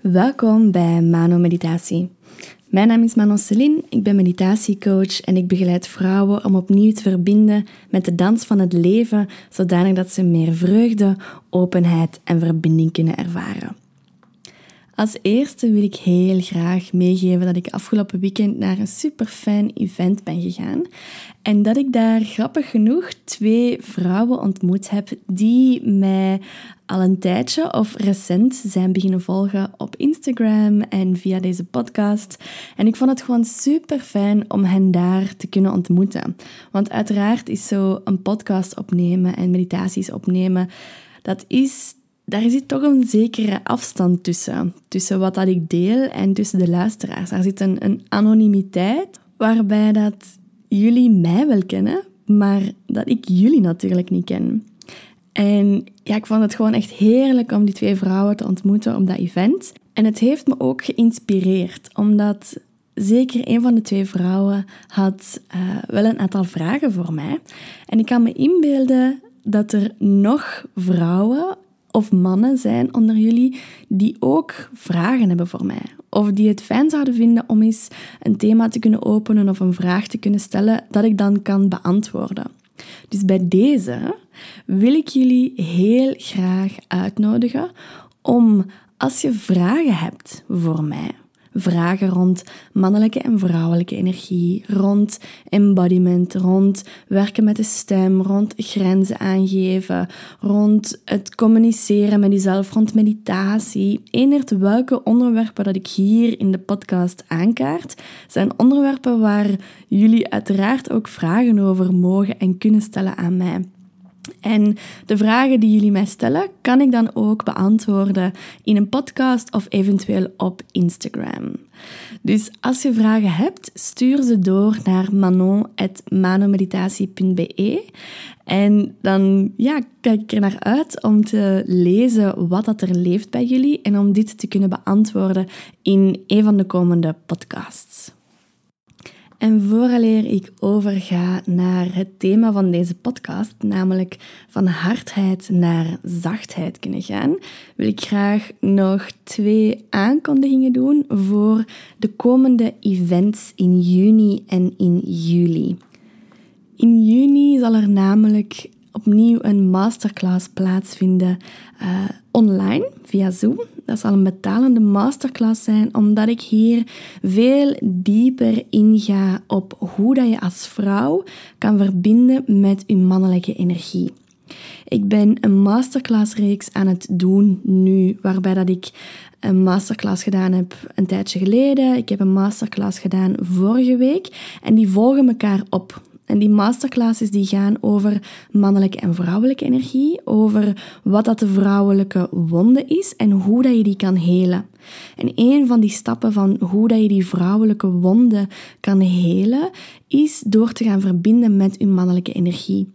Welkom bij Mano Meditatie. Mijn naam is Manon Celine, ik ben meditatiecoach en ik begeleid vrouwen om opnieuw te verbinden met de dans van het leven, zodanig dat ze meer vreugde, openheid en verbinding kunnen ervaren. Als eerste wil ik heel graag meegeven dat ik afgelopen weekend naar een super fijn event ben gegaan. En dat ik daar grappig genoeg twee vrouwen ontmoet heb die mij al een tijdje of recent zijn beginnen volgen op Instagram en via deze podcast. En ik vond het gewoon super fijn om hen daar te kunnen ontmoeten. Want uiteraard is zo een podcast opnemen en meditaties opnemen, dat is daar zit toch een zekere afstand tussen. Tussen wat dat ik deel en tussen de luisteraars. Daar zit een, een anonimiteit waarbij dat jullie mij wel kennen, maar dat ik jullie natuurlijk niet ken. En ja, ik vond het gewoon echt heerlijk om die twee vrouwen te ontmoeten op dat event. En het heeft me ook geïnspireerd, omdat zeker een van de twee vrouwen had uh, wel een aantal vragen voor mij. En ik kan me inbeelden dat er nog vrouwen of mannen zijn onder jullie die ook vragen hebben voor mij. Of die het fijn zouden vinden om eens een thema te kunnen openen of een vraag te kunnen stellen dat ik dan kan beantwoorden. Dus bij deze wil ik jullie heel graag uitnodigen om als je vragen hebt voor mij, vragen rond mannelijke en vrouwelijke energie, rond embodiment, rond werken met de stem, rond grenzen aangeven, rond het communiceren met jezelf, rond meditatie. Eendert welke onderwerpen dat ik hier in de podcast aankaart, zijn onderwerpen waar jullie uiteraard ook vragen over mogen en kunnen stellen aan mij. En de vragen die jullie mij stellen, kan ik dan ook beantwoorden in een podcast of eventueel op Instagram. Dus als je vragen hebt, stuur ze door naar manon.manomeditatie.be en dan ja, kijk ik er naar uit om te lezen wat dat er leeft bij jullie en om dit te kunnen beantwoorden in een van de komende podcasts. En vooraleer ik overga naar het thema van deze podcast, namelijk van hardheid naar zachtheid kunnen gaan, wil ik graag nog twee aankondigingen doen voor de komende events in juni en in juli. In juni zal er namelijk opnieuw een masterclass plaatsvinden uh, online via Zoom. Dat zal een betalende masterclass zijn, omdat ik hier veel dieper inga op hoe dat je als vrouw kan verbinden met je mannelijke energie. Ik ben een masterclassreeks aan het doen nu, waarbij dat ik een masterclass gedaan heb een tijdje geleden. Ik heb een masterclass gedaan vorige week en die volgen elkaar op. En die masterclasses die gaan over mannelijke en vrouwelijke energie, over wat dat de vrouwelijke wonde is en hoe dat je die kan helen. En een van die stappen van hoe dat je die vrouwelijke wonde kan helen, is door te gaan verbinden met je mannelijke energie.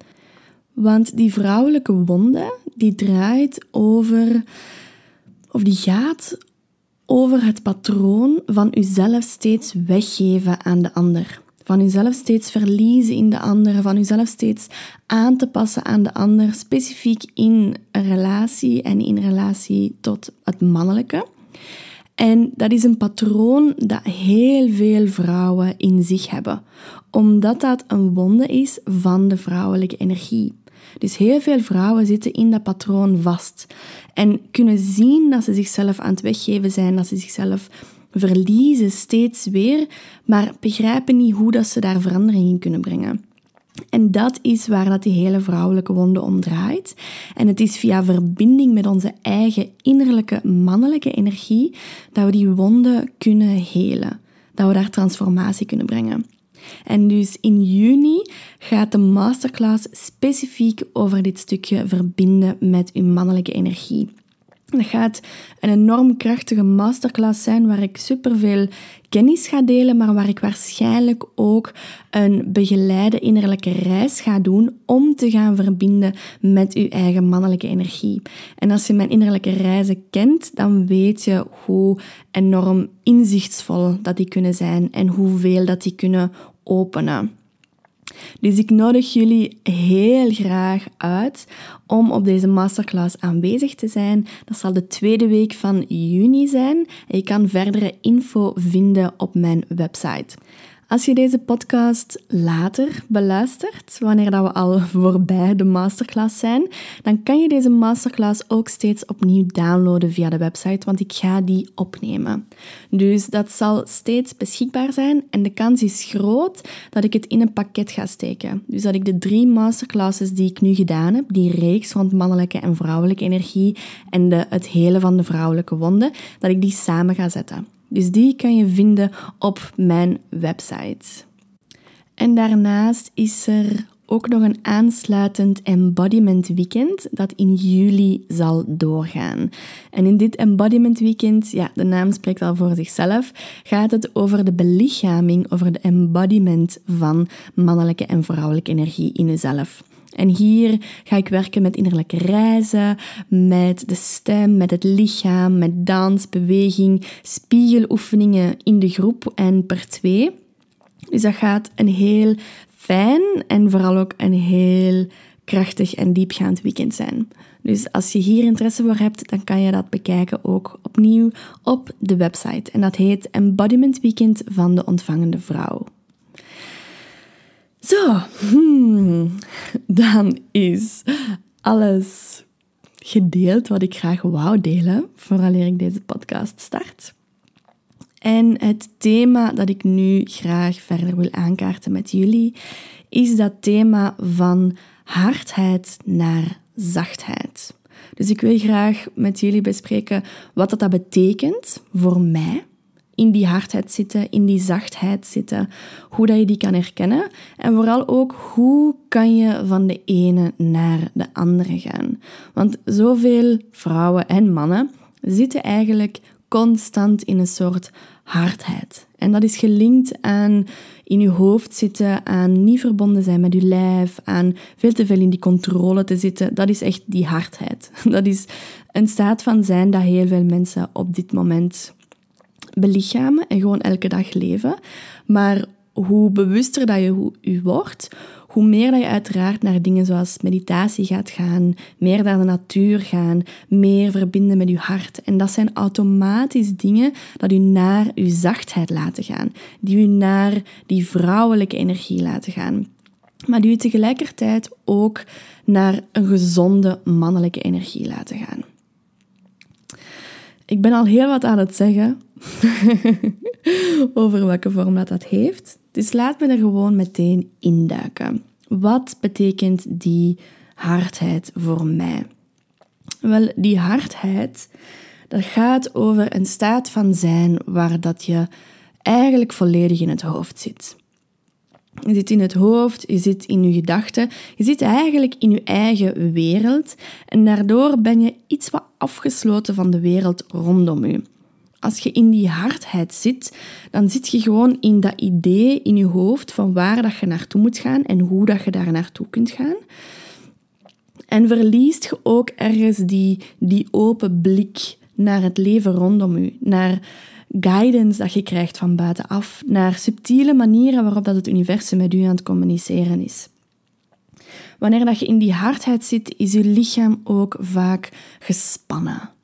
Want die vrouwelijke wonde, die draait over, of die gaat over het patroon van uzelf steeds weggeven aan de ander. Van uzelf steeds verliezen in de ander, van uzelf steeds aan te passen aan de ander, specifiek in relatie en in relatie tot het mannelijke. En dat is een patroon dat heel veel vrouwen in zich hebben, omdat dat een wonde is van de vrouwelijke energie. Dus heel veel vrouwen zitten in dat patroon vast en kunnen zien dat ze zichzelf aan het weggeven zijn, dat ze zichzelf verliezen steeds weer, maar begrijpen niet hoe dat ze daar verandering in kunnen brengen. En dat is waar dat die hele vrouwelijke wonde om draait. En het is via verbinding met onze eigen innerlijke mannelijke energie dat we die wonden kunnen helen. Dat we daar transformatie kunnen brengen. En dus in juni gaat de masterclass specifiek over dit stukje verbinden met uw mannelijke energie. Dat gaat een enorm krachtige masterclass zijn waar ik superveel kennis ga delen, maar waar ik waarschijnlijk ook een begeleide innerlijke reis ga doen om te gaan verbinden met uw eigen mannelijke energie. En als je mijn innerlijke reizen kent, dan weet je hoe enorm inzichtsvol dat die kunnen zijn en hoeveel dat die kunnen openen. Dus ik nodig jullie heel graag uit om op deze masterclass aanwezig te zijn. Dat zal de tweede week van juni zijn. Je kan verdere info vinden op mijn website. Als je deze podcast later beluistert, wanneer dat we al voorbij de masterclass zijn, dan kan je deze masterclass ook steeds opnieuw downloaden via de website, want ik ga die opnemen. Dus dat zal steeds beschikbaar zijn en de kans is groot dat ik het in een pakket ga steken. Dus dat ik de drie masterclasses die ik nu gedaan heb, die reeks rond mannelijke en vrouwelijke energie en de, het hele van de vrouwelijke wonden, dat ik die samen ga zetten. Dus die kan je vinden op mijn website. En daarnaast is er ook nog een aansluitend embodiment weekend dat in juli zal doorgaan. En in dit embodiment weekend, ja, de naam spreekt al voor zichzelf, gaat het over de belichaming, over de embodiment van mannelijke en vrouwelijke energie in jezelf. En hier ga ik werken met innerlijke reizen, met de stem, met het lichaam, met dans, beweging, spiegeloefeningen in de groep en per twee. Dus dat gaat een heel fijn en vooral ook een heel krachtig en diepgaand weekend zijn. Dus als je hier interesse voor hebt, dan kan je dat bekijken ook opnieuw op de website. En dat heet Embodiment Weekend van de ontvangende vrouw. Zo, hmm, dan is alles gedeeld wat ik graag wou delen, vooraleer ik deze podcast start. En het thema dat ik nu graag verder wil aankaarten met jullie, is dat thema van hardheid naar zachtheid. Dus ik wil graag met jullie bespreken wat dat, dat betekent voor mij in die hardheid zitten, in die zachtheid zitten, hoe dat je die kan herkennen en vooral ook hoe kan je van de ene naar de andere gaan. Want zoveel vrouwen en mannen zitten eigenlijk constant in een soort hardheid. En dat is gelinkt aan in je hoofd zitten, aan niet verbonden zijn met je lijf, aan veel te veel in die controle te zitten. Dat is echt die hardheid. Dat is een staat van zijn dat heel veel mensen op dit moment belichamen en gewoon elke dag leven. Maar hoe bewuster dat je, je wordt, hoe meer dat je uiteraard naar dingen zoals meditatie gaat gaan, meer naar de natuur gaan, meer verbinden met je hart. En dat zijn automatisch dingen dat je naar je zachtheid laten gaan, die je naar die vrouwelijke energie laten gaan. Maar die je tegelijkertijd ook naar een gezonde mannelijke energie laten gaan. Ik ben al heel wat aan het zeggen over welke vorm dat, dat heeft. Dus laat me er gewoon meteen induiken. Wat betekent die hardheid voor mij? Wel, die hardheid, dat gaat over een staat van zijn waar dat je eigenlijk volledig in het hoofd zit. Je zit in het hoofd, je zit in je gedachten, je zit eigenlijk in je eigen wereld en daardoor ben je iets wat afgesloten van de wereld rondom je. Als je in die hardheid zit, dan zit je gewoon in dat idee in je hoofd van waar dat je naartoe moet gaan en hoe dat je daar naartoe kunt gaan. En verliest je ook ergens die, die open blik naar het leven rondom je, naar guidance dat je krijgt van buitenaf, naar subtiele manieren waarop dat het universum met u aan het communiceren is. Wanneer dat je in die hardheid zit, is je lichaam ook vaak gespannen.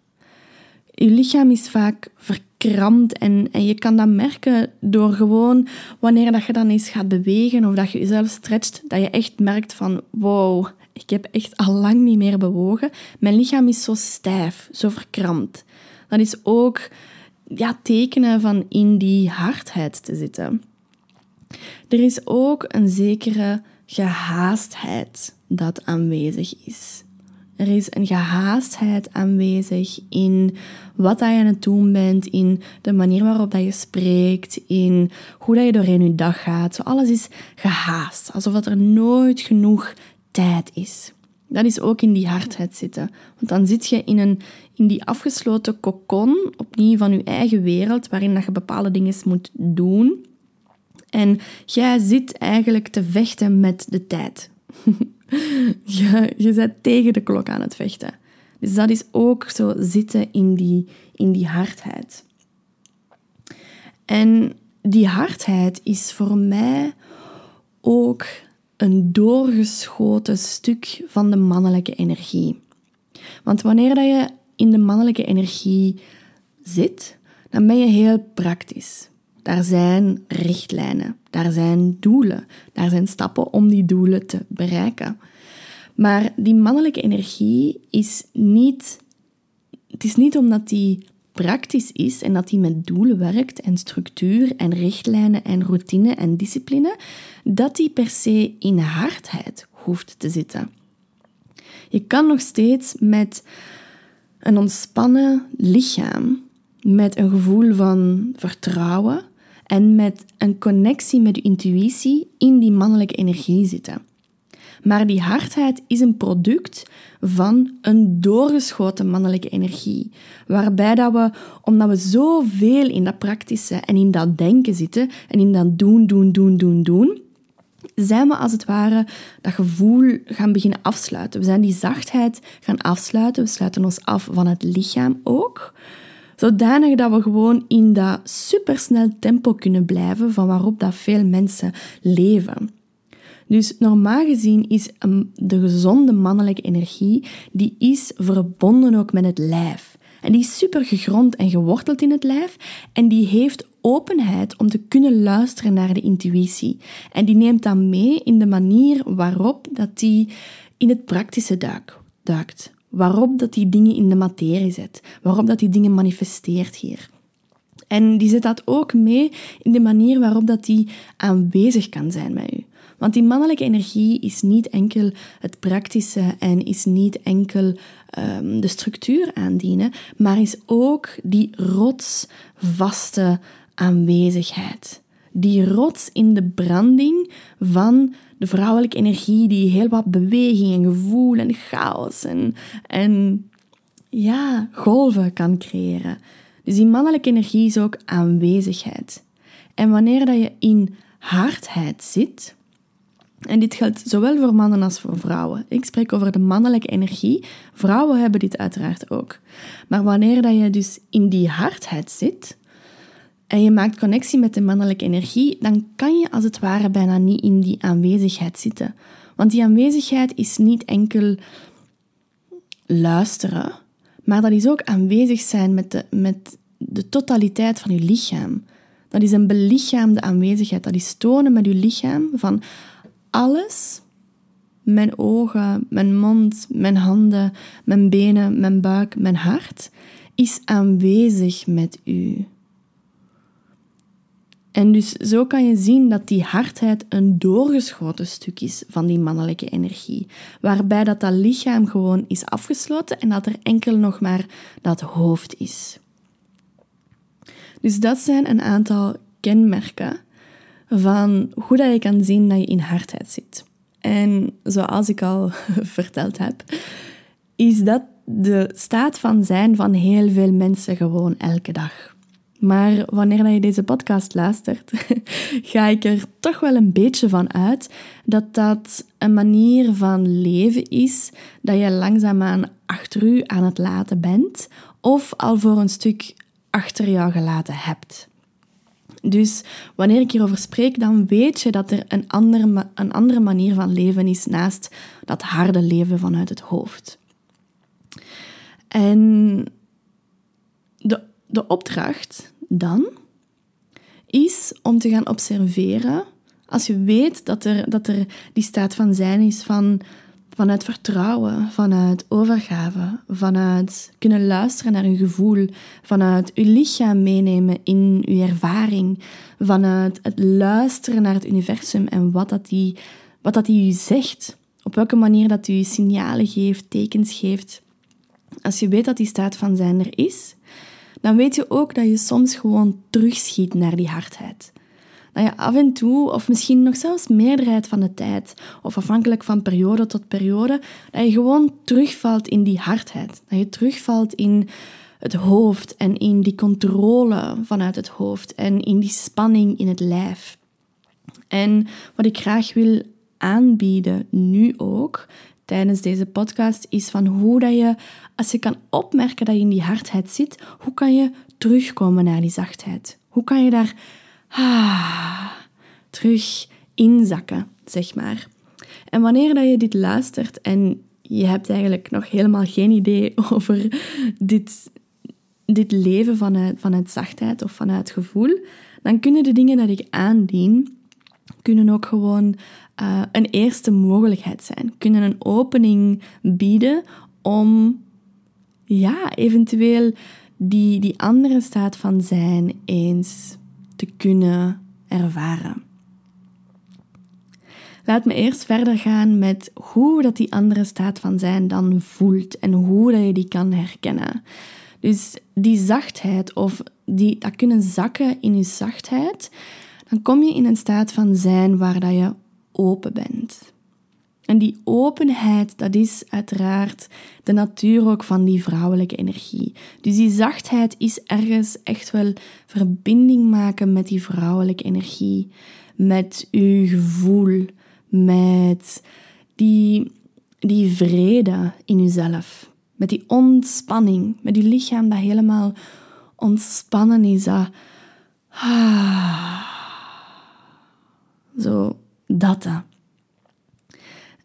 Je lichaam is vaak verkrampt en, en je kan dat merken door gewoon wanneer dat je dan eens gaat bewegen of dat je jezelf stretcht, dat je echt merkt van wow, ik heb echt al lang niet meer bewogen. Mijn lichaam is zo stijf, zo verkrampt. Dat is ook ja, tekenen van in die hardheid te zitten. Er is ook een zekere gehaastheid dat aanwezig is. Er is een gehaastheid aanwezig in wat dat je aan het doen bent, in de manier waarop dat je spreekt, in hoe dat je doorheen je dag gaat. Zo alles is gehaast, alsof er nooit genoeg tijd is. Dat is ook in die hardheid zitten. Want dan zit je in, een, in die afgesloten kokon, opnieuw van je eigen wereld, waarin dat je bepaalde dingen moet doen. En jij zit eigenlijk te vechten met de tijd. je, je bent tegen de klok aan het vechten. Dus dat is ook zo zitten in die, in die hardheid. En die hardheid is voor mij ook een doorgeschoten stuk van de mannelijke energie. Want wanneer dat je in de mannelijke energie zit, dan ben je heel praktisch. Daar zijn richtlijnen, daar zijn doelen, daar zijn stappen om die doelen te bereiken. Maar die mannelijke energie is niet. Het is niet omdat die praktisch is en dat die met doelen werkt en structuur en richtlijnen en routine en discipline, dat die per se in hardheid hoeft te zitten. Je kan nog steeds met een ontspannen lichaam, met een gevoel van vertrouwen en met een connectie met je intuïtie in die mannelijke energie zitten. Maar die hardheid is een product van een doorgeschoten mannelijke energie. Waarbij dat we, omdat we zoveel in dat praktische en in dat denken zitten en in dat doen, doen, doen, doen, doen, zijn we als het ware dat gevoel gaan beginnen afsluiten. We zijn die zachtheid gaan afsluiten. We sluiten ons af van het lichaam ook. Zodanig dat we gewoon in dat supersnel tempo kunnen blijven van waarop dat veel mensen leven. Dus normaal gezien is de gezonde mannelijke energie, die is verbonden ook met het lijf. En die is super gegrond en geworteld in het lijf en die heeft openheid om te kunnen luisteren naar de intuïtie. En die neemt dan mee in de manier waarop dat die in het praktische duikt. Waarop dat die dingen in de materie zet. Waarop dat die dingen manifesteert hier. En die zet dat ook mee in de manier waarop dat die aanwezig kan zijn met u. Want die mannelijke energie is niet enkel het praktische en is niet enkel um, de structuur aandienen, maar is ook die rotsvaste aanwezigheid. Die rots in de branding van de vrouwelijke energie die heel wat beweging en gevoel en chaos en, en ja, golven kan creëren. Dus die mannelijke energie is ook aanwezigheid. En wanneer dat je in hardheid zit, en dit geldt zowel voor mannen als voor vrouwen. Ik spreek over de mannelijke energie. Vrouwen hebben dit uiteraard ook. Maar wanneer dat je dus in die hardheid zit en je maakt connectie met de mannelijke energie, dan kan je als het ware bijna niet in die aanwezigheid zitten. Want die aanwezigheid is niet enkel luisteren, maar dat is ook aanwezig zijn met de, met de totaliteit van je lichaam. Dat is een belichaamde aanwezigheid. Dat is tonen met je lichaam van alles, mijn ogen, mijn mond, mijn handen, mijn benen, mijn buik, mijn hart, is aanwezig met u. En dus zo kan je zien dat die hardheid een doorgeschoten stuk is van die mannelijke energie, waarbij dat, dat lichaam gewoon is afgesloten en dat er enkel nog maar dat hoofd is. Dus dat zijn een aantal kenmerken van hoe dat je kan zien dat je in hardheid zit. En zoals ik al verteld heb, is dat de staat van zijn van heel veel mensen gewoon elke dag. Maar wanneer je deze podcast luistert, ga ik er toch wel een beetje van uit dat dat een manier van leven is dat je langzaamaan achter u aan het laten bent of al voor een stuk achter jou gelaten hebt. Dus wanneer ik hierover spreek, dan weet je dat er een andere, een andere manier van leven is naast dat harde leven vanuit het hoofd. En de, de opdracht dan is om te gaan observeren, als je weet dat er, dat er die staat van zijn is van vanuit vertrouwen, vanuit overgave, vanuit kunnen luisteren naar uw gevoel, vanuit uw lichaam meenemen in uw ervaring, vanuit het luisteren naar het universum en wat dat die, wat dat die zegt, op welke manier dat u signalen geeft, tekens geeft. Als je weet dat die staat van zijn er is, dan weet je ook dat je soms gewoon terugschiet naar die hardheid dat je af en toe, of misschien nog zelfs meerderheid van de tijd, of afhankelijk van periode tot periode, dat je gewoon terugvalt in die hardheid. Dat je terugvalt in het hoofd en in die controle vanuit het hoofd en in die spanning in het lijf. En wat ik graag wil aanbieden, nu ook, tijdens deze podcast, is van hoe dat je, als je kan opmerken dat je in die hardheid zit, hoe kan je terugkomen naar die zachtheid? Hoe kan je daar ah, terug inzakken, zeg maar. En wanneer dat je dit luistert en je hebt eigenlijk nog helemaal geen idee over dit, dit leven vanuit, vanuit zachtheid of vanuit gevoel, dan kunnen de dingen dat ik aandien, kunnen ook gewoon uh, een eerste mogelijkheid zijn. Kunnen een opening bieden om ja, eventueel die, die andere staat van zijn eens te kunnen ervaren. Laat me eerst verder gaan met hoe dat die andere staat van zijn dan voelt en hoe dat je die kan herkennen. Dus die zachtheid of die, dat kunnen zakken in je zachtheid, dan kom je in een staat van zijn waar dat je open bent. En die openheid, dat is uiteraard de natuur ook van die vrouwelijke energie. Dus die zachtheid is ergens echt wel verbinding maken met die vrouwelijke energie, met uw gevoel, met die, die vrede in uzelf, met die ontspanning, met die lichaam dat helemaal ontspannen is. Ah, zo, dat.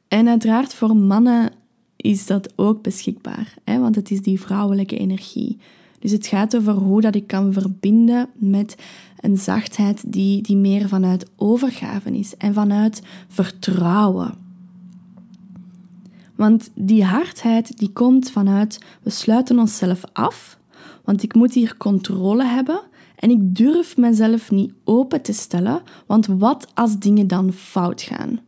En uiteraard voor mannen is dat ook beschikbaar, hè, want het is die vrouwelijke energie. Dus het gaat over hoe dat ik kan verbinden met een zachtheid die, die meer vanuit overgave is en vanuit vertrouwen. Want die hardheid die komt vanuit we sluiten onszelf af, want ik moet hier controle hebben en ik durf mezelf niet open te stellen, want wat als dingen dan fout gaan?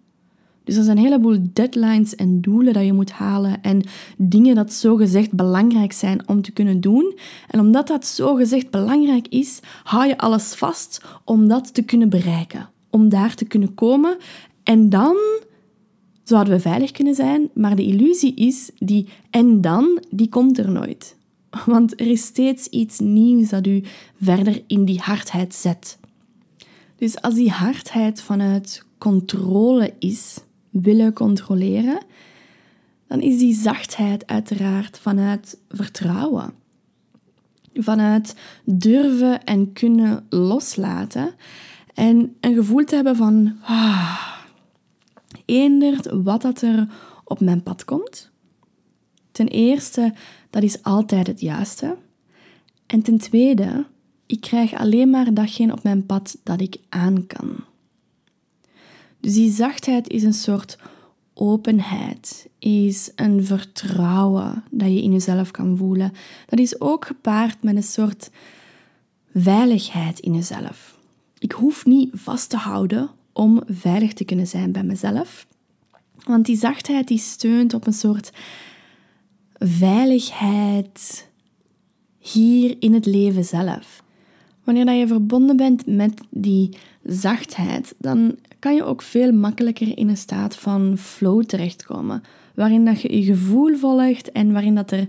Dus er zijn een heleboel deadlines en doelen dat je moet halen en dingen dat zogezegd belangrijk zijn om te kunnen doen. En omdat dat zogezegd belangrijk is, hou je alles vast om dat te kunnen bereiken. Om daar te kunnen komen. En dan zouden we veilig kunnen zijn, maar de illusie is die en dan, die komt er nooit. Want er is steeds iets nieuws dat u verder in die hardheid zet. Dus als die hardheid vanuit controle is, willen controleren, dan is die zachtheid uiteraard vanuit vertrouwen. Vanuit durven en kunnen loslaten en een gevoel te hebben van ah, wat dat er op mijn pad komt. Ten eerste, dat is altijd het juiste. En ten tweede, ik krijg alleen maar datgene op mijn pad dat ik aan kan. Dus die zachtheid is een soort openheid, is een vertrouwen dat je in jezelf kan voelen. Dat is ook gepaard met een soort veiligheid in jezelf. Ik hoef niet vast te houden om veilig te kunnen zijn bij mezelf. Want die zachtheid die steunt op een soort veiligheid hier in het leven zelf. Wanneer je verbonden bent met die zachtheid, dan kan je ook veel makkelijker in een staat van flow terechtkomen. Waarin dat je je gevoel volgt en waarin dat er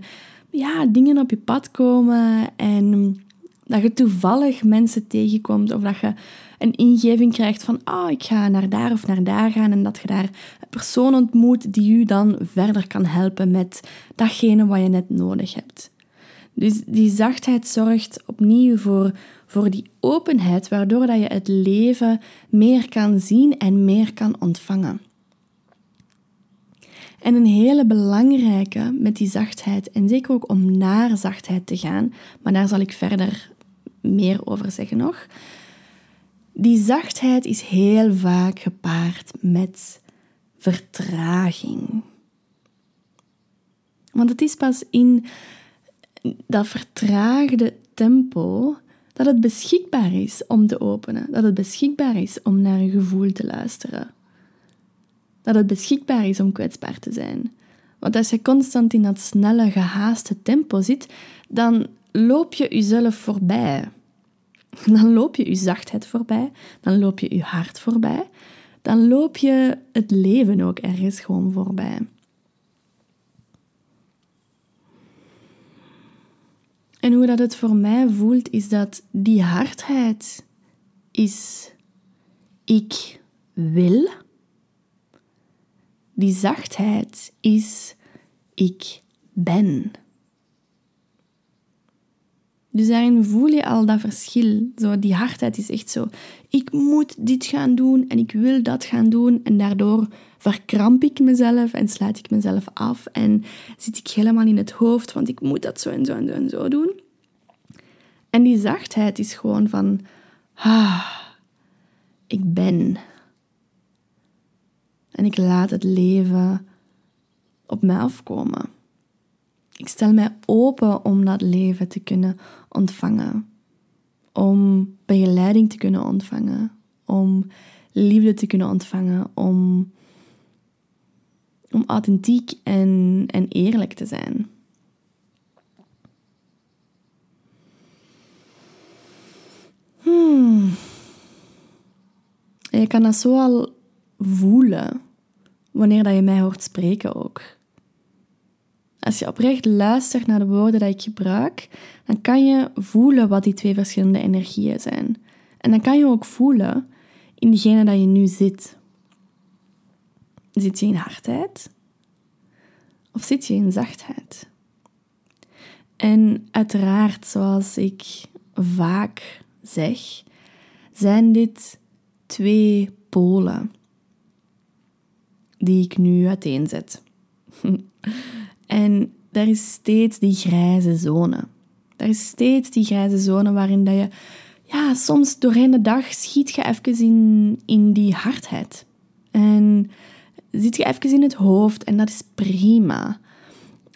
ja, dingen op je pad komen en dat je toevallig mensen tegenkomt of dat je een ingeving krijgt van ah, ik ga naar daar of naar daar gaan en dat je daar een persoon ontmoet die je dan verder kan helpen met datgene wat je net nodig hebt. Dus die zachtheid zorgt opnieuw voor, voor die openheid, waardoor dat je het leven meer kan zien en meer kan ontvangen. En een hele belangrijke met die zachtheid, en zeker ook om naar zachtheid te gaan, maar daar zal ik verder meer over zeggen nog. Die zachtheid is heel vaak gepaard met vertraging. Want het is pas in dat vertraagde tempo dat het beschikbaar is om te openen, dat het beschikbaar is om naar je gevoel te luisteren, dat het beschikbaar is om kwetsbaar te zijn. Want als je constant in dat snelle, gehaaste tempo zit, dan loop je jezelf voorbij. Dan loop je je zachtheid voorbij, dan loop je je hart voorbij, dan loop je het leven ook ergens gewoon voorbij. En hoe dat het voor mij voelt, is dat die hardheid is ik wil. Die zachtheid is ik ben. Dus daarin voel je al dat verschil. Zo, die hardheid is echt zo, ik moet dit gaan doen en ik wil dat gaan doen. En daardoor verkramp ik mezelf en sluit ik mezelf af en zit ik helemaal in het hoofd, want ik moet dat zo en zo en zo en zo doen. En die zachtheid is gewoon van, ah, ik ben. En ik laat het leven op mij afkomen. Ik stel mij open om dat leven te kunnen ontvangen. Om begeleiding te kunnen ontvangen. Om liefde te kunnen ontvangen. Om, om authentiek en, en eerlijk te zijn. Hmm. Je kan dat zo al voelen wanneer dat je mij hoort spreken ook. Als je oprecht luistert naar de woorden die ik gebruik, dan kan je voelen wat die twee verschillende energieën zijn. En dan kan je ook voelen in diegene dat je nu zit. Zit je in hardheid? Of zit je in zachtheid? En uiteraard, zoals ik vaak zeg, zijn dit twee polen die ik nu uiteenzet. en er is steeds die grijze zone. Er is steeds die grijze zone waarin dat je, ja, soms doorheen de dag schiet je even in, in die hardheid. En zit je even in het hoofd en dat is prima.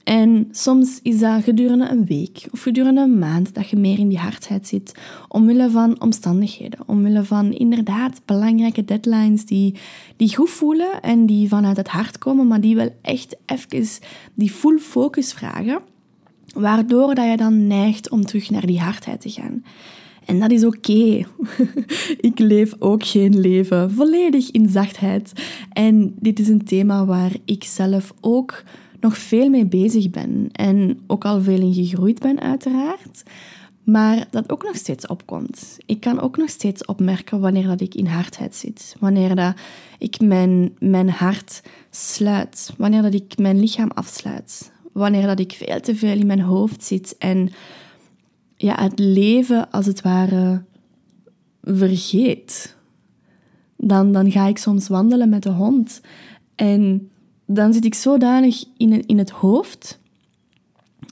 En soms is dat gedurende een week of gedurende een maand dat je meer in die hardheid zit, omwille van omstandigheden, omwille van inderdaad belangrijke deadlines die, die goed voelen en die vanuit het hart komen, maar die wel echt even die full focus vragen, waardoor dat je dan neigt om terug naar die hardheid te gaan. En dat is oké. ik leef ook geen leven volledig in zachtheid. En dit is een thema waar ik zelf ook nog veel mee bezig ben. En ook al veel in gegroeid ben, uiteraard. Maar dat ook nog steeds opkomt. Ik kan ook nog steeds opmerken wanneer dat ik in hardheid zit. Wanneer dat ik mijn, mijn hart sluit. Wanneer dat ik mijn lichaam afsluit. Wanneer dat ik veel te veel in mijn hoofd zit en ja, het leven als het ware vergeet. Dan, dan ga ik soms wandelen met de hond. En dan zit ik zodanig in, in het hoofd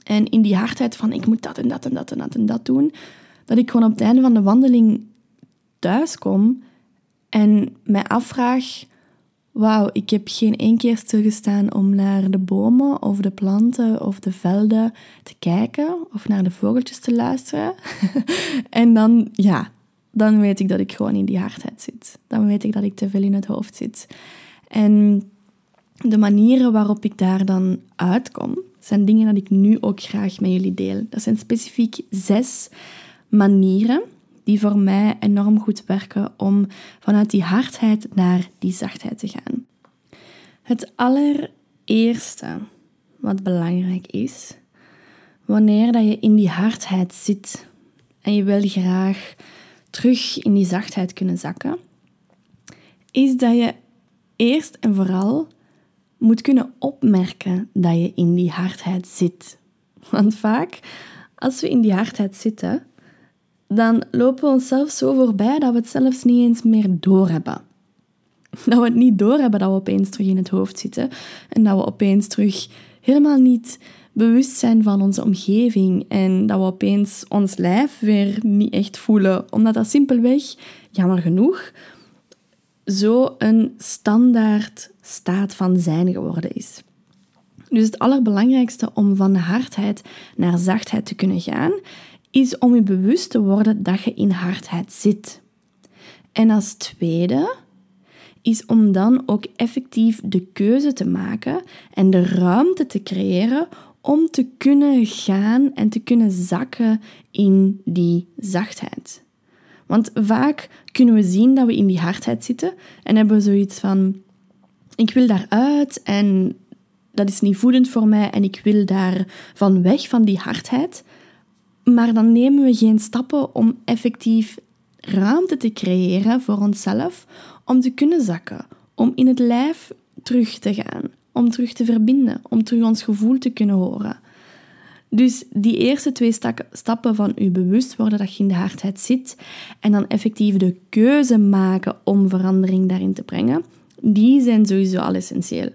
en in die hardheid van ik moet dat en dat en dat en dat en dat doen, dat ik gewoon op het einde van de wandeling thuis kom en mij afvraag, wauw, ik heb geen één keer stilgestaan om naar de bomen of de planten of de velden te kijken of naar de vogeltjes te luisteren. en dan, ja, dan weet ik dat ik gewoon in die hardheid zit. Dan weet ik dat ik te veel in het hoofd zit. En de manieren waarop ik daar dan uitkom, zijn dingen dat ik nu ook graag met jullie deel. Dat zijn specifiek zes manieren die voor mij enorm goed werken om vanuit die hardheid naar die zachtheid te gaan. Het allereerste wat belangrijk is, wanneer dat je in die hardheid zit en je wil graag terug in die zachtheid kunnen zakken, is dat je eerst en vooral moet kunnen opmerken dat je in die hardheid zit. Want vaak, als we in die hardheid zitten, dan lopen we onszelf zo voorbij dat we het zelfs niet eens meer doorhebben. Dat we het niet doorhebben dat we opeens terug in het hoofd zitten en dat we opeens terug helemaal niet bewust zijn van onze omgeving en dat we opeens ons lijf weer niet echt voelen, omdat dat simpelweg, jammer genoeg, zo een standaard staat van zijn geworden is. Dus het allerbelangrijkste om van hardheid naar zachtheid te kunnen gaan, is om je bewust te worden dat je in hardheid zit. En als tweede is om dan ook effectief de keuze te maken en de ruimte te creëren om te kunnen gaan en te kunnen zakken in die zachtheid. Want vaak kunnen we zien dat we in die hardheid zitten en hebben we zoiets van: ik wil daaruit en dat is niet voedend voor mij en ik wil daar van weg van die hardheid. Maar dan nemen we geen stappen om effectief ruimte te creëren voor onszelf om te kunnen zakken, om in het lijf terug te gaan, om terug te verbinden, om terug ons gevoel te kunnen horen. Dus die eerste twee stappen van je bewust worden dat je in de hardheid zit en dan effectief de keuze maken om verandering daarin te brengen, die zijn sowieso al essentieel.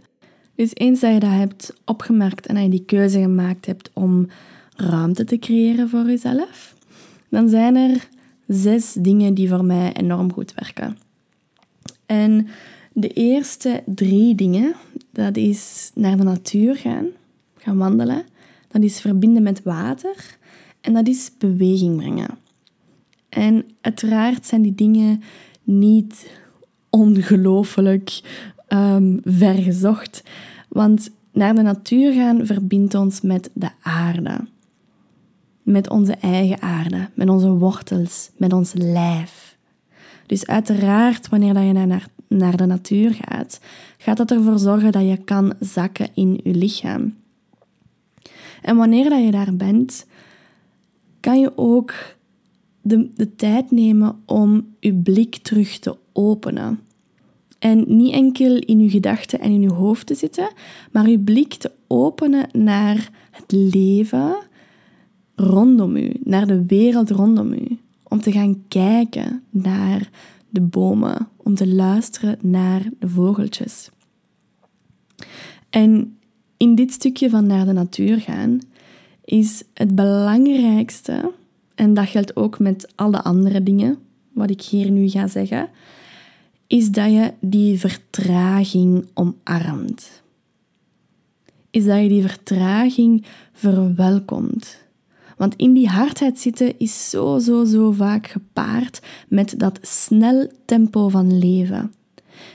Dus eens dat je dat hebt opgemerkt en dat je die keuze gemaakt hebt om ruimte te creëren voor jezelf, dan zijn er zes dingen die voor mij enorm goed werken. En de eerste drie dingen, dat is naar de natuur gaan, gaan wandelen, dat is verbinden met water en dat is beweging brengen. En uiteraard zijn die dingen niet ongelooflijk um, vergezocht, want naar de natuur gaan verbindt ons met de aarde. Met onze eigen aarde, met onze wortels, met ons lijf. Dus uiteraard, wanneer je naar, naar de natuur gaat, gaat dat ervoor zorgen dat je kan zakken in je lichaam. En wanneer je daar bent, kan je ook de, de tijd nemen om je blik terug te openen. En niet enkel in je gedachten en in je hoofd te zitten, maar je blik te openen naar het leven rondom u, naar de wereld rondom u. Om te gaan kijken naar de bomen, om te luisteren naar de vogeltjes. En in dit stukje van naar de natuur gaan is het belangrijkste, en dat geldt ook met alle andere dingen, wat ik hier nu ga zeggen, is dat je die vertraging omarmt. Is dat je die vertraging verwelkomt. Want in die hardheid zitten is zo, zo, zo vaak gepaard met dat snel tempo van leven.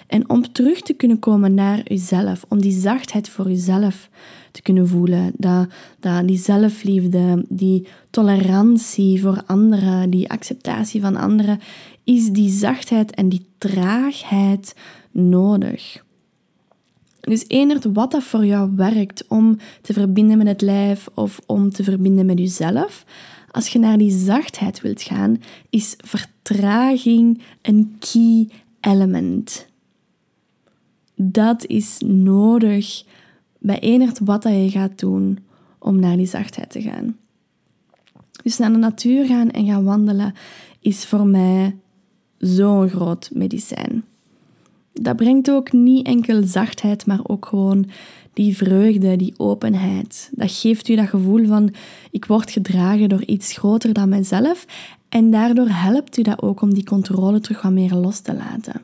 En om terug te kunnen komen naar jezelf, om die zachtheid voor jezelf te kunnen voelen, dat, dat, die zelfliefde, die tolerantie voor anderen, die acceptatie van anderen, is die zachtheid en die traagheid nodig. Dus enert wat dat voor jou werkt om te verbinden met het lijf of om te verbinden met jezelf, als je naar die zachtheid wilt gaan, is vertraging een key element. Dat is nodig bij enert wat dat je gaat doen om naar die zachtheid te gaan. Dus naar de natuur gaan en gaan wandelen is voor mij zo'n groot medicijn. Dat brengt ook niet enkel zachtheid, maar ook gewoon die vreugde, die openheid. Dat geeft u dat gevoel van ik word gedragen door iets groter dan mijzelf en daardoor helpt u dat ook om die controle terug wat meer los te laten.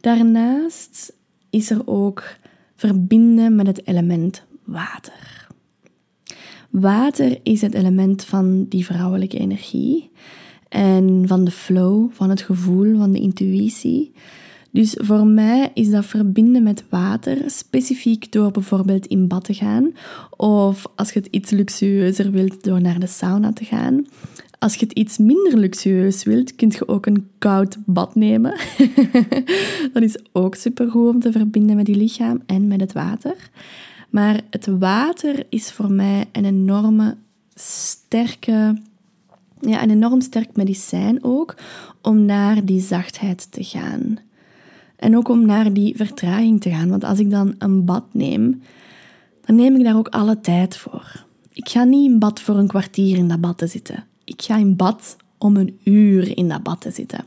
Daarnaast is er ook verbinden met het element water. Water is het element van die vrouwelijke energie en van de flow, van het gevoel, van de intuïtie. Dus voor mij is dat verbinden met water, specifiek door bijvoorbeeld in bad te gaan, of als je het iets luxueuzer wilt, door naar de sauna te gaan. Als je het iets minder luxueus wilt, kun je ook een koud bad nemen. dat is ook supergoed om te verbinden met je lichaam en met het water. Maar het water is voor mij een enorme sterke, ja, een enorm sterk medicijn ook om naar die zachtheid te gaan. En ook om naar die vertraging te gaan. Want als ik dan een bad neem, dan neem ik daar ook alle tijd voor. Ik ga niet in bad voor een kwartier in dat bad te zitten. Ik ga in bad om een uur in dat bad te zitten.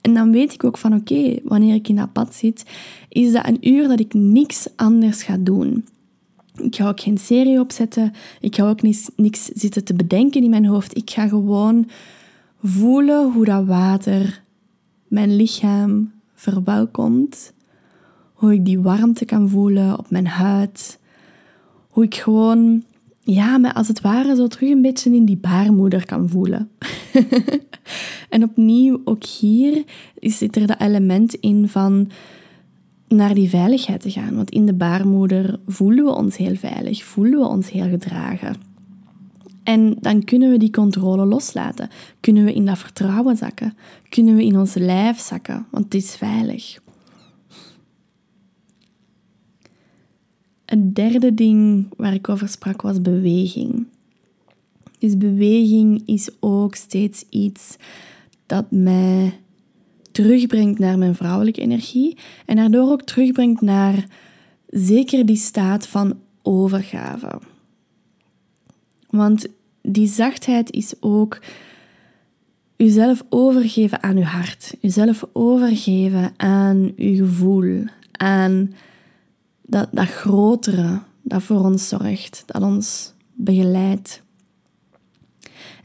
En dan weet ik ook van oké, wanneer ik in dat bad zit, is dat een uur dat ik niks anders ga doen. Ik ga ook geen serie opzetten. Ik ga ook niks, niks zitten te bedenken in mijn hoofd. Ik ga gewoon voelen hoe dat water mijn lichaam verwelkomt. Hoe ik die warmte kan voelen op mijn huid. Hoe ik gewoon, ja, me als het ware zo terug een beetje in die baarmoeder kan voelen. en opnieuw, ook hier zit er dat element in van naar die veiligheid te gaan. Want in de baarmoeder voelen we ons heel veilig, voelen we ons heel gedragen. En dan kunnen we die controle loslaten. Kunnen we in dat vertrouwen zakken. Kunnen we in ons lijf zakken, want het is veilig. Het derde ding waar ik over sprak was beweging. Dus beweging is ook steeds iets dat mij terugbrengt naar mijn vrouwelijke energie en daardoor ook terugbrengt naar zeker die staat van overgave. Want die zachtheid is ook jezelf overgeven aan je hart, jezelf overgeven aan je gevoel, aan dat, dat grotere dat voor ons zorgt, dat ons begeleidt.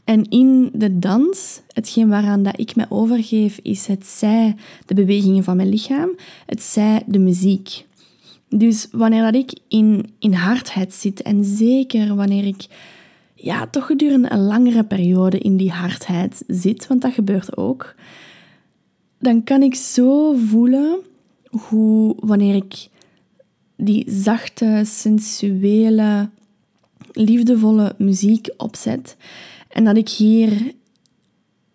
En in de dans, hetgeen waaraan dat ik me overgeef, is het zij de bewegingen van mijn lichaam, het zij de muziek. Dus wanneer dat ik in, in hardheid zit, en zeker wanneer ik ja, toch gedurende een langere periode in die hardheid zit, want dat gebeurt ook, dan kan ik zo voelen hoe wanneer ik die zachte, sensuele, liefdevolle muziek opzet en dat ik hier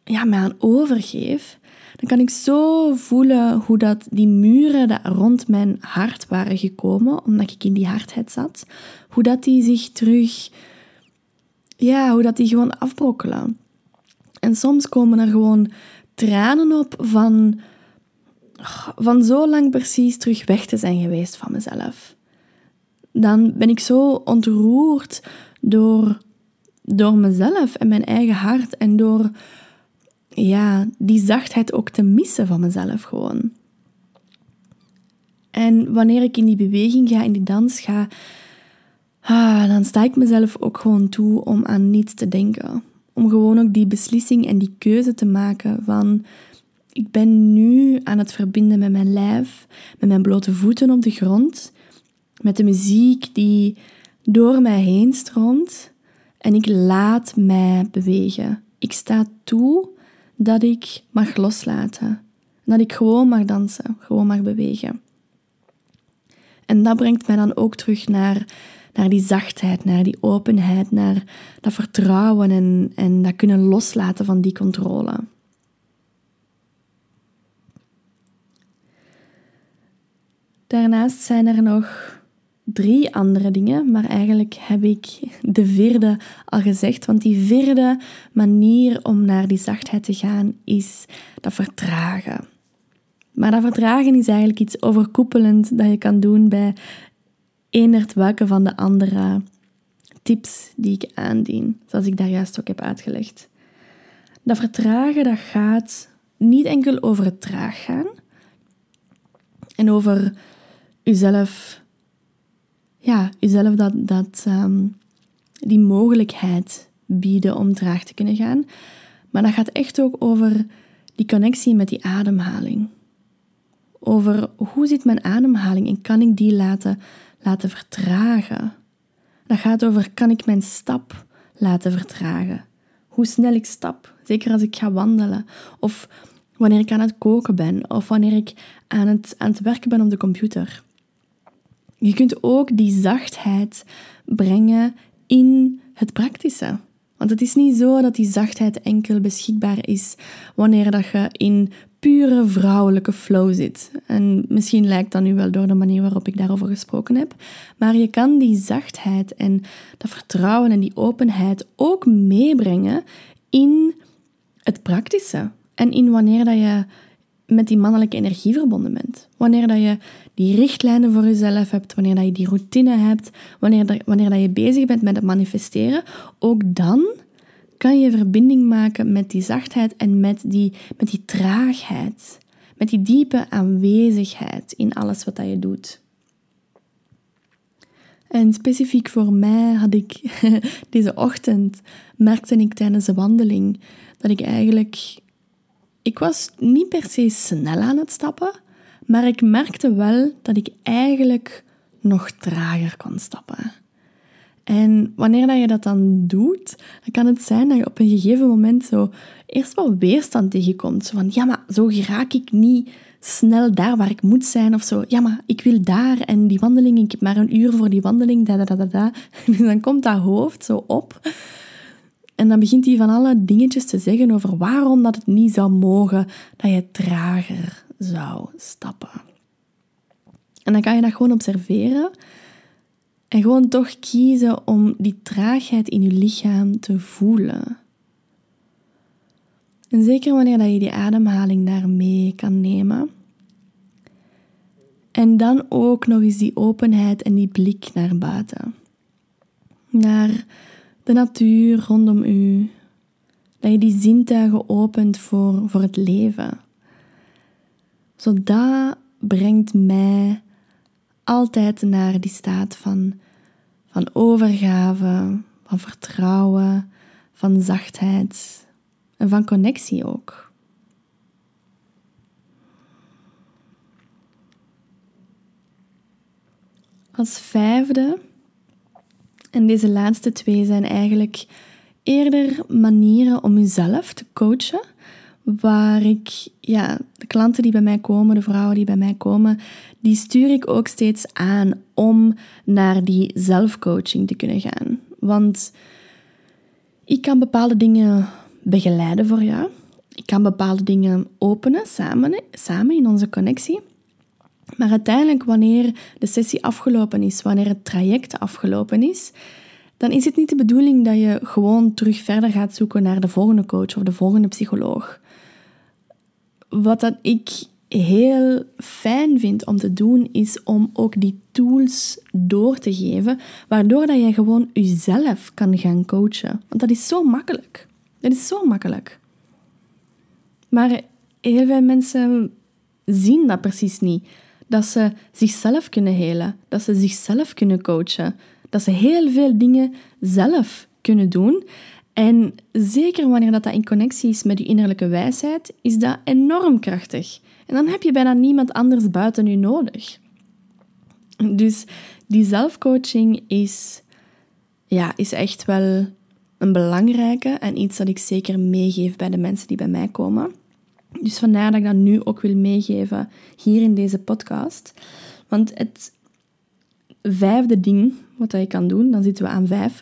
ja, mij aan overgeef, dan kan ik zo voelen hoe dat die muren die rond mijn hart waren gekomen, omdat ik in die hardheid zat, hoe dat die zich terug, ja, hoe dat die gewoon afbrokkelen. En soms komen er gewoon tranen op van, van zo lang precies terug weg te zijn geweest van mezelf. Dan ben ik zo ontroerd door door mezelf en mijn eigen hart en door ja, die zachtheid ook te missen van mezelf gewoon. En wanneer ik in die beweging ga, in die dans ga, ah, dan sta ik mezelf ook gewoon toe om aan niets te denken. Om gewoon ook die beslissing en die keuze te maken van ik ben nu aan het verbinden met mijn lijf, met mijn blote voeten op de grond, met de muziek die door mij heen stroomt en ik laat mij bewegen. Ik sta toe dat ik mag loslaten. Dat ik gewoon mag dansen, gewoon mag bewegen. En dat brengt mij dan ook terug naar, naar die zachtheid, naar die openheid, naar dat vertrouwen en, en dat kunnen loslaten van die controle. Daarnaast zijn er nog drie andere dingen, maar eigenlijk heb ik de vierde al gezegd. Want die vierde manier om naar die zachtheid te gaan is dat vertragen. Maar dat vertragen is eigenlijk iets overkoepelend dat je kan doen bij het welke van de andere tips die ik aandien, zoals ik daar juist ook heb uitgelegd. Dat vertragen dat gaat niet enkel over het traag gaan en over jezelf ja, jezelf dat, dat, ehm, die mogelijkheid bieden om traag te kunnen gaan. Maar dat gaat echt ook over die connectie met die ademhaling. Over hoe zit mijn ademhaling en kan ik die laten, laten vertragen. Dat gaat over kan ik mijn stap laten vertragen. Hoe snel ik stap, zeker als ik ga wandelen. Of wanneer ik aan het koken ben. Of wanneer ik aan het, aan het werken ben op de computer. Je kunt ook die zachtheid brengen in het praktische. Want het is niet zo dat die zachtheid enkel beschikbaar is wanneer dat je in pure vrouwelijke flow zit. En misschien lijkt dat nu wel door de manier waarop ik daarover gesproken heb. Maar je kan die zachtheid en dat vertrouwen en die openheid ook meebrengen in het praktische. En in wanneer dat je met die mannelijke energie verbonden bent. Wanneer dat je die richtlijnen voor jezelf hebt, wanneer dat je die routine hebt, wanneer, wanneer dat je bezig bent met het manifesteren, ook dan kan je verbinding maken met die zachtheid en met die, met die traagheid. Met die diepe aanwezigheid in alles wat dat je doet. En specifiek voor mij had ik deze ochtend, merkte ik tijdens de wandeling, dat ik eigenlijk ik was niet per se snel aan het stappen, maar ik merkte wel dat ik eigenlijk nog trager kon stappen. En wanneer dat je dat dan doet, dan kan het zijn dat je op een gegeven moment zo eerst wel weerstand tegenkomt. Van, ja, maar zo raak ik niet snel daar waar ik moet zijn of zo. Ja, maar ik wil daar en die wandeling, ik heb maar een uur voor die wandeling, da da da. da. Dus dan komt dat hoofd zo op. En dan begint hij van alle dingetjes te zeggen over waarom dat het niet zou mogen dat je trager zou stappen. En dan kan je dat gewoon observeren en gewoon toch kiezen om die traagheid in je lichaam te voelen. En zeker wanneer dat je die ademhaling daarmee kan nemen. En dan ook nog eens die openheid en die blik naar buiten. Naar de natuur rondom u. Dat je die zintuigen opent voor, voor het leven. Zo dat brengt mij altijd naar die staat van, van overgave, van vertrouwen, van zachtheid en van connectie ook. Als vijfde, en deze laatste twee zijn eigenlijk eerder manieren om jezelf te coachen, waar ik, ja, de klanten die bij mij komen, de vrouwen die bij mij komen, die stuur ik ook steeds aan om naar die zelfcoaching te kunnen gaan. Want ik kan bepaalde dingen begeleiden voor jou. Ik kan bepaalde dingen openen samen, samen in onze connectie. Maar uiteindelijk, wanneer de sessie afgelopen is, wanneer het traject afgelopen is, dan is het niet de bedoeling dat je gewoon terug verder gaat zoeken naar de volgende coach of de volgende psycholoog. Wat dat ik heel fijn vind om te doen, is om ook die tools door te geven, waardoor dat je gewoon jezelf kan gaan coachen. Want dat is zo makkelijk. Dat is zo makkelijk. Maar heel veel mensen zien dat precies niet. Dat ze zichzelf kunnen helen, dat ze zichzelf kunnen coachen, dat ze heel veel dingen zelf kunnen doen. En zeker wanneer dat, dat in connectie is met je innerlijke wijsheid, is dat enorm krachtig. En dan heb je bijna niemand anders buiten u nodig. Dus die zelfcoaching is, ja, is echt wel een belangrijke en iets dat ik zeker meegeef bij de mensen die bij mij komen. Dus vandaar dat ik dat nu ook wil meegeven hier in deze podcast. Want het vijfde ding wat je kan doen, dan zitten we aan vijf,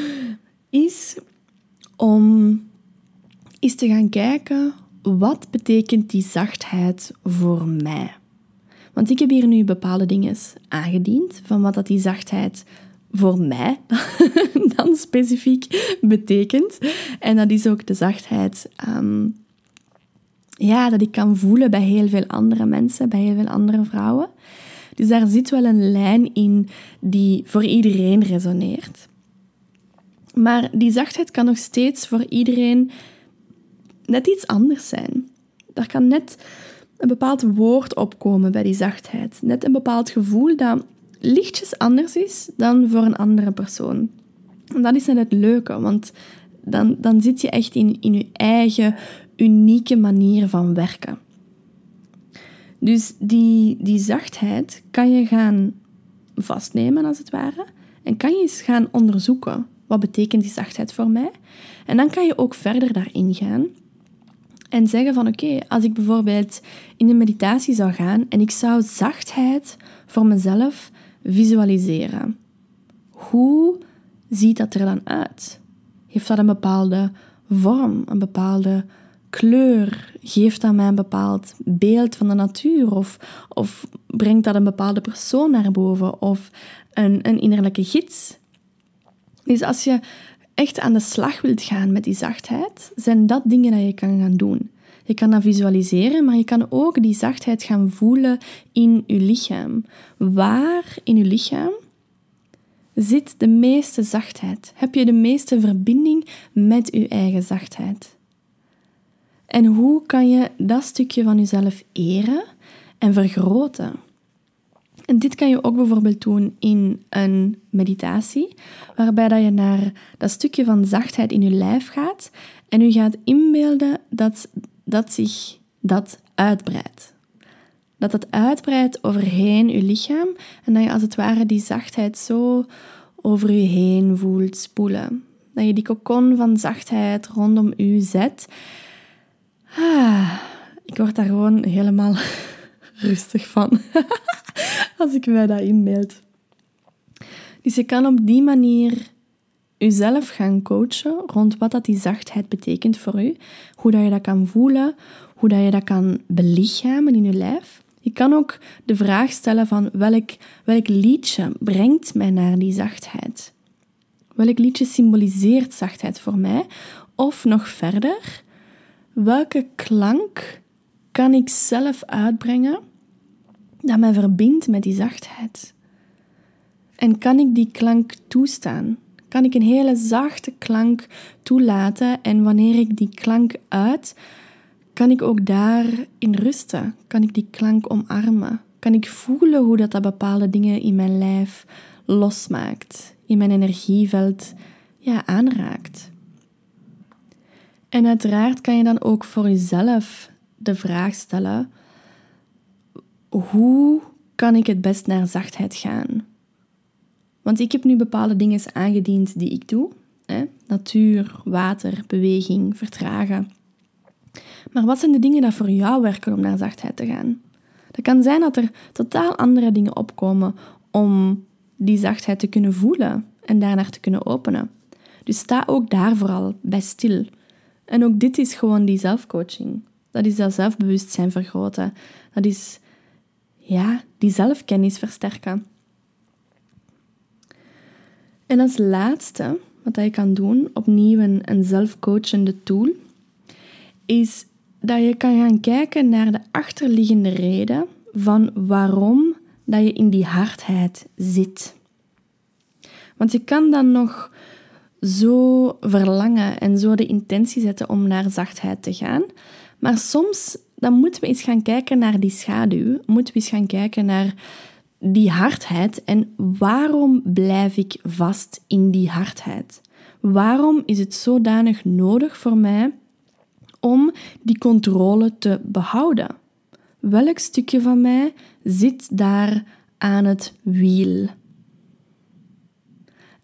is om eens te gaan kijken wat betekent die zachtheid voor mij. Want ik heb hier nu bepaalde dingen aangediend van wat dat die zachtheid voor mij dan specifiek betekent. En dat is ook de zachtheid ehm, ja, dat ik kan voelen bij heel veel andere mensen, bij heel veel andere vrouwen. Dus daar zit wel een lijn in die voor iedereen resoneert. Maar die zachtheid kan nog steeds voor iedereen net iets anders zijn. Daar kan net een bepaald woord opkomen bij die zachtheid. Net een bepaald gevoel dat lichtjes anders is dan voor een andere persoon. En dat is net het leuke, want dan, dan zit je echt in, in je eigen unieke manier van werken. Dus die, die zachtheid kan je gaan vastnemen, als het ware. En kan je eens gaan onderzoeken, wat betekent die zachtheid voor mij? En dan kan je ook verder daarin gaan en zeggen van oké, als ik bijvoorbeeld in de meditatie zou gaan en ik zou zachtheid voor mezelf visualiseren. Hoe ziet dat er dan uit? Heeft dat een bepaalde vorm, een bepaalde kleur? Geeft dat mij een bepaald beeld van de natuur? Of, of brengt dat een bepaalde persoon naar boven? Of een, een innerlijke gids? Dus als je echt aan de slag wilt gaan met die zachtheid, zijn dat dingen dat je kan gaan doen. Je kan dat visualiseren, maar je kan ook die zachtheid gaan voelen in je lichaam. Waar in je lichaam zit de meeste zachtheid? Heb je de meeste verbinding met je eigen zachtheid? En hoe kan je dat stukje van jezelf eren en vergroten? En dit kan je ook bijvoorbeeld doen in een meditatie, waarbij dat je naar dat stukje van zachtheid in je lijf gaat en je gaat inbeelden dat, dat zich dat uitbreidt. Dat het uitbreidt overheen je lichaam en dat je als het ware die zachtheid zo over je heen voelt spoelen. Dat je die kokon van zachtheid rondom u zet. Ah, ik word daar gewoon helemaal rustig van als ik mij dat inbeeld. Dus je kan op die manier jezelf gaan coachen rond wat dat die zachtheid betekent voor u, hoe dat je dat kan voelen, hoe dat je dat kan belichamen in je lijf. Je kan ook de vraag stellen van welk, welk liedje brengt mij naar die zachtheid? Welk liedje symboliseert zachtheid voor mij? Of nog verder, welke klank kan ik zelf uitbrengen dat mij verbindt met die zachtheid? En kan ik die klank toestaan? Kan ik een hele zachte klank toelaten en wanneer ik die klank uit, kan ik ook daarin rusten? Kan ik die klank omarmen? Kan ik voelen hoe dat, dat bepaalde dingen in mijn lijf losmaakt, in mijn energieveld ja, aanraakt? En uiteraard kan je dan ook voor jezelf de vraag stellen: hoe kan ik het best naar zachtheid gaan? Want ik heb nu bepaalde dingen aangediend die ik doe. Hè? Natuur, water, beweging, vertragen. Maar wat zijn de dingen die voor jou werken om naar zachtheid te gaan? Het kan zijn dat er totaal andere dingen opkomen om die zachtheid te kunnen voelen en daarnaar te kunnen openen. Dus sta ook daar vooral bij stil. En ook dit is gewoon die zelfcoaching. Dat is dat zelfbewustzijn vergroten. Dat is ja, die zelfkennis versterken. En als laatste, wat je kan doen, opnieuw een, zelfcoachende tool, is dat je kan gaan kijken naar de achterliggende reden van waarom dat je in die hardheid zit. Want je kan dan nog zo verlangen en zo de intentie zetten om naar zachtheid te gaan. Maar soms dan moeten we eens gaan kijken naar die schaduw. Moeten we eens gaan kijken naar die hardheid en waarom blijf ik vast in die hardheid? Waarom is het zodanig nodig voor mij om die controle te behouden? Welk stukje van mij zit daar aan het wiel?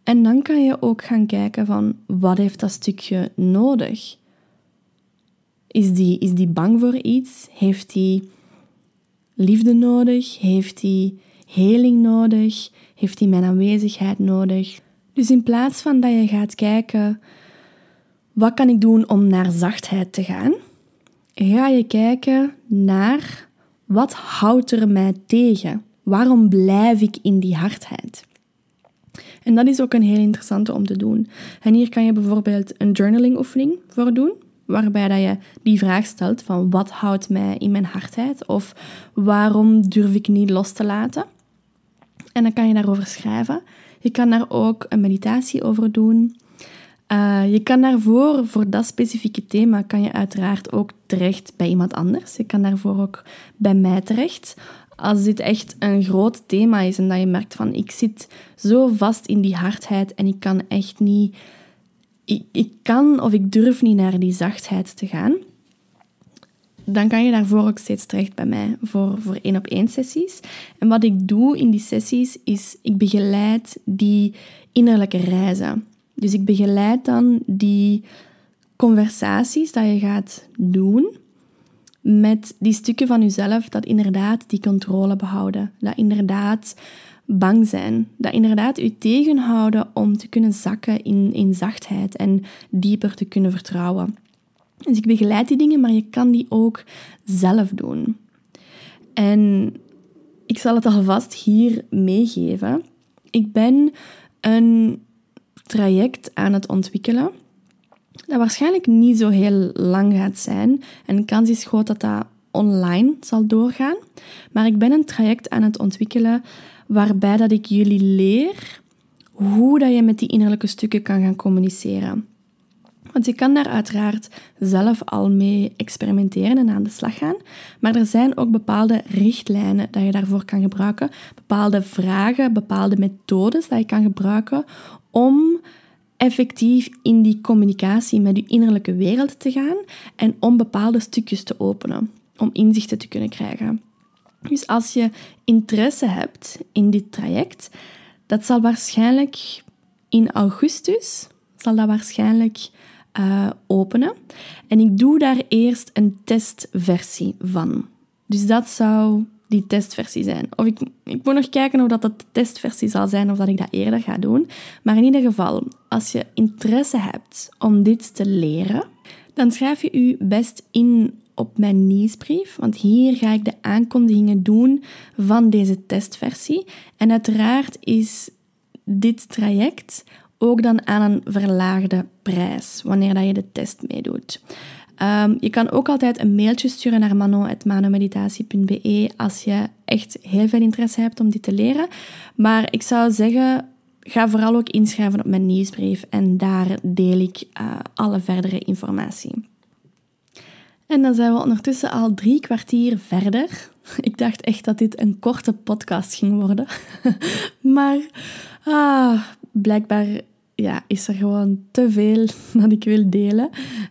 En dan kan je ook gaan kijken van wat heeft dat stukje nodig? Is die, is die bang voor iets? Heeft die liefde nodig? Heeft die heling nodig? Heeft hij mijn aanwezigheid nodig? Dus in plaats van dat je gaat kijken, wat kan ik doen om naar zachtheid te gaan? Ga je kijken naar, wat houdt er mij tegen? Waarom blijf ik in die hardheid? En dat is ook een heel interessante om te doen. En hier kan je bijvoorbeeld een journaling oefening voor doen waarbij dat je die vraag stelt van wat houdt mij in mijn hardheid of waarom durf ik niet los te laten. En dan kan je daarover schrijven. Je kan daar ook een meditatie over doen. Uh, je kan daarvoor, voor dat specifieke thema, kan je uiteraard ook terecht bij iemand anders. Je kan daarvoor ook bij mij terecht. Als dit echt een groot thema is en dat je merkt van ik zit zo vast in die hardheid en ik kan echt niet ik, ik kan of ik durf niet naar die zachtheid te gaan, dan kan je daarvoor ook steeds terecht bij mij voor, voor één op één sessies. En wat ik doe in die sessies is, ik begeleid die innerlijke reizen. Dus ik begeleid dan die conversaties dat je gaat doen met die stukken van jezelf dat inderdaad die controle behouden. Dat inderdaad bang zijn. Dat inderdaad u tegenhouden om te kunnen zakken in, in zachtheid en dieper te kunnen vertrouwen. Dus ik begeleid die dingen, maar je kan die ook zelf doen. En ik zal het alvast hier meegeven. Ik ben een traject aan het ontwikkelen dat waarschijnlijk niet zo heel lang gaat zijn. En de kans is groot dat dat online zal doorgaan. Maar ik ben een traject aan het ontwikkelen waarbij dat ik jullie leer hoe dat je met die innerlijke stukken kan gaan communiceren. Want je kan daar uiteraard zelf al mee experimenteren en aan de slag gaan. Maar er zijn ook bepaalde richtlijnen dat je daarvoor kan gebruiken. Bepaalde vragen, bepaalde methodes dat je kan gebruiken om effectief in die communicatie met je innerlijke wereld te gaan en om bepaalde stukjes te openen, om inzichten te kunnen krijgen. Dus als je interesse hebt in dit traject, dat zal waarschijnlijk in augustus, zal dat waarschijnlijk uh, openen. En ik doe daar eerst een testversie van. Dus dat zou die testversie zijn. Of ik, ik moet nog kijken of dat de testversie zal zijn of dat ik dat eerder ga doen. Maar in ieder geval, als je interesse hebt om dit te leren, dan schrijf je je best in op mijn nieuwsbrief, want hier ga ik de aankondigingen doen van deze testversie. En uiteraard is dit traject ook dan aan een verlaagde prijs wanneer dat je de test meedoet. Ehm, je kan ook altijd een mailtje sturen naar manon.manomeditatie.be als je echt heel veel interesse hebt om dit te leren. Maar ik zou zeggen, ga vooral ook inschrijven op mijn nieuwsbrief en daar deel ik uh, alle verdere informatie. En dan zijn we ondertussen al drie kwartier verder. Ik dacht echt dat dit een korte podcast ging worden. maar ah, blijkbaar ja, is er gewoon te veel dat ik wil delen.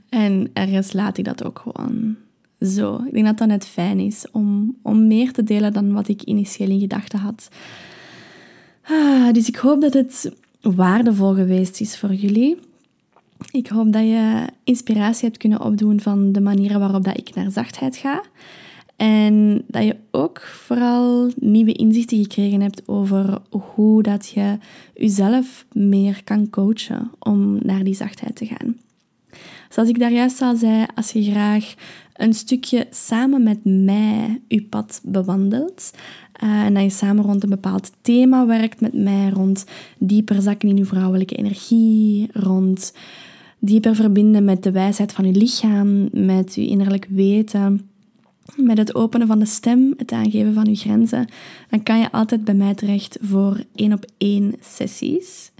En ergens laat ik dat ook gewoon zo. Ik denk dat dat net fijn is om, om meer te delen dan wat ik initieel in gedachten had. Ah, dus ik hoop dat het waardevol geweest is voor jullie. Ik hoop dat je inspiratie hebt kunnen opdoen van de manieren waarop dat ik naar zachtheid ga. En dat je ook vooral nieuwe inzichten gekregen hebt over hoe dat je jezelf meer kan coachen om naar die zachtheid te gaan. Zoals ik daar juist al zei, als je graag een stukje samen met mij je pad bewandelt uh, en dat je samen rond een bepaald thema werkt met mij, rond dieper zakken in je vrouwelijke energie, rond dieper verbinden met de wijsheid van je lichaam, met je innerlijk weten, met het openen van de stem, het aangeven van je grenzen, dan kan je altijd bij mij terecht voor één op één sessies.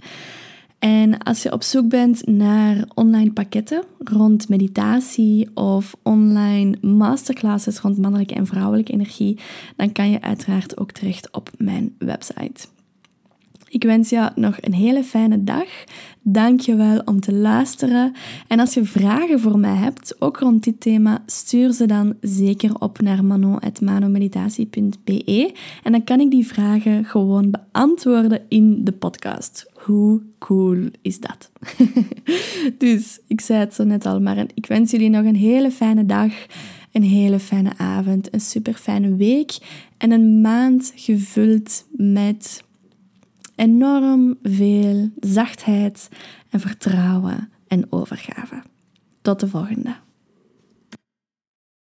En als je op zoek bent naar online pakketten rond meditatie of online masterclasses rond mannelijke en vrouwelijke energie, dan kan je uiteraard ook terecht op mijn website. Ik wens je nog een hele fijne dag. Dank je wel om te luisteren. En als je vragen voor mij hebt, ook rond dit thema, stuur ze dan zeker op naar manon.manomeditatie.be en dan kan ik die vragen gewoon beantwoorden in de podcast. Hoe cool is dat? dus ik zei het zo net al, maar ik wens jullie nog een hele fijne dag, een hele fijne avond, een super fijne week en een maand gevuld met enorm veel zachtheid en vertrouwen en overgave. Tot de volgende.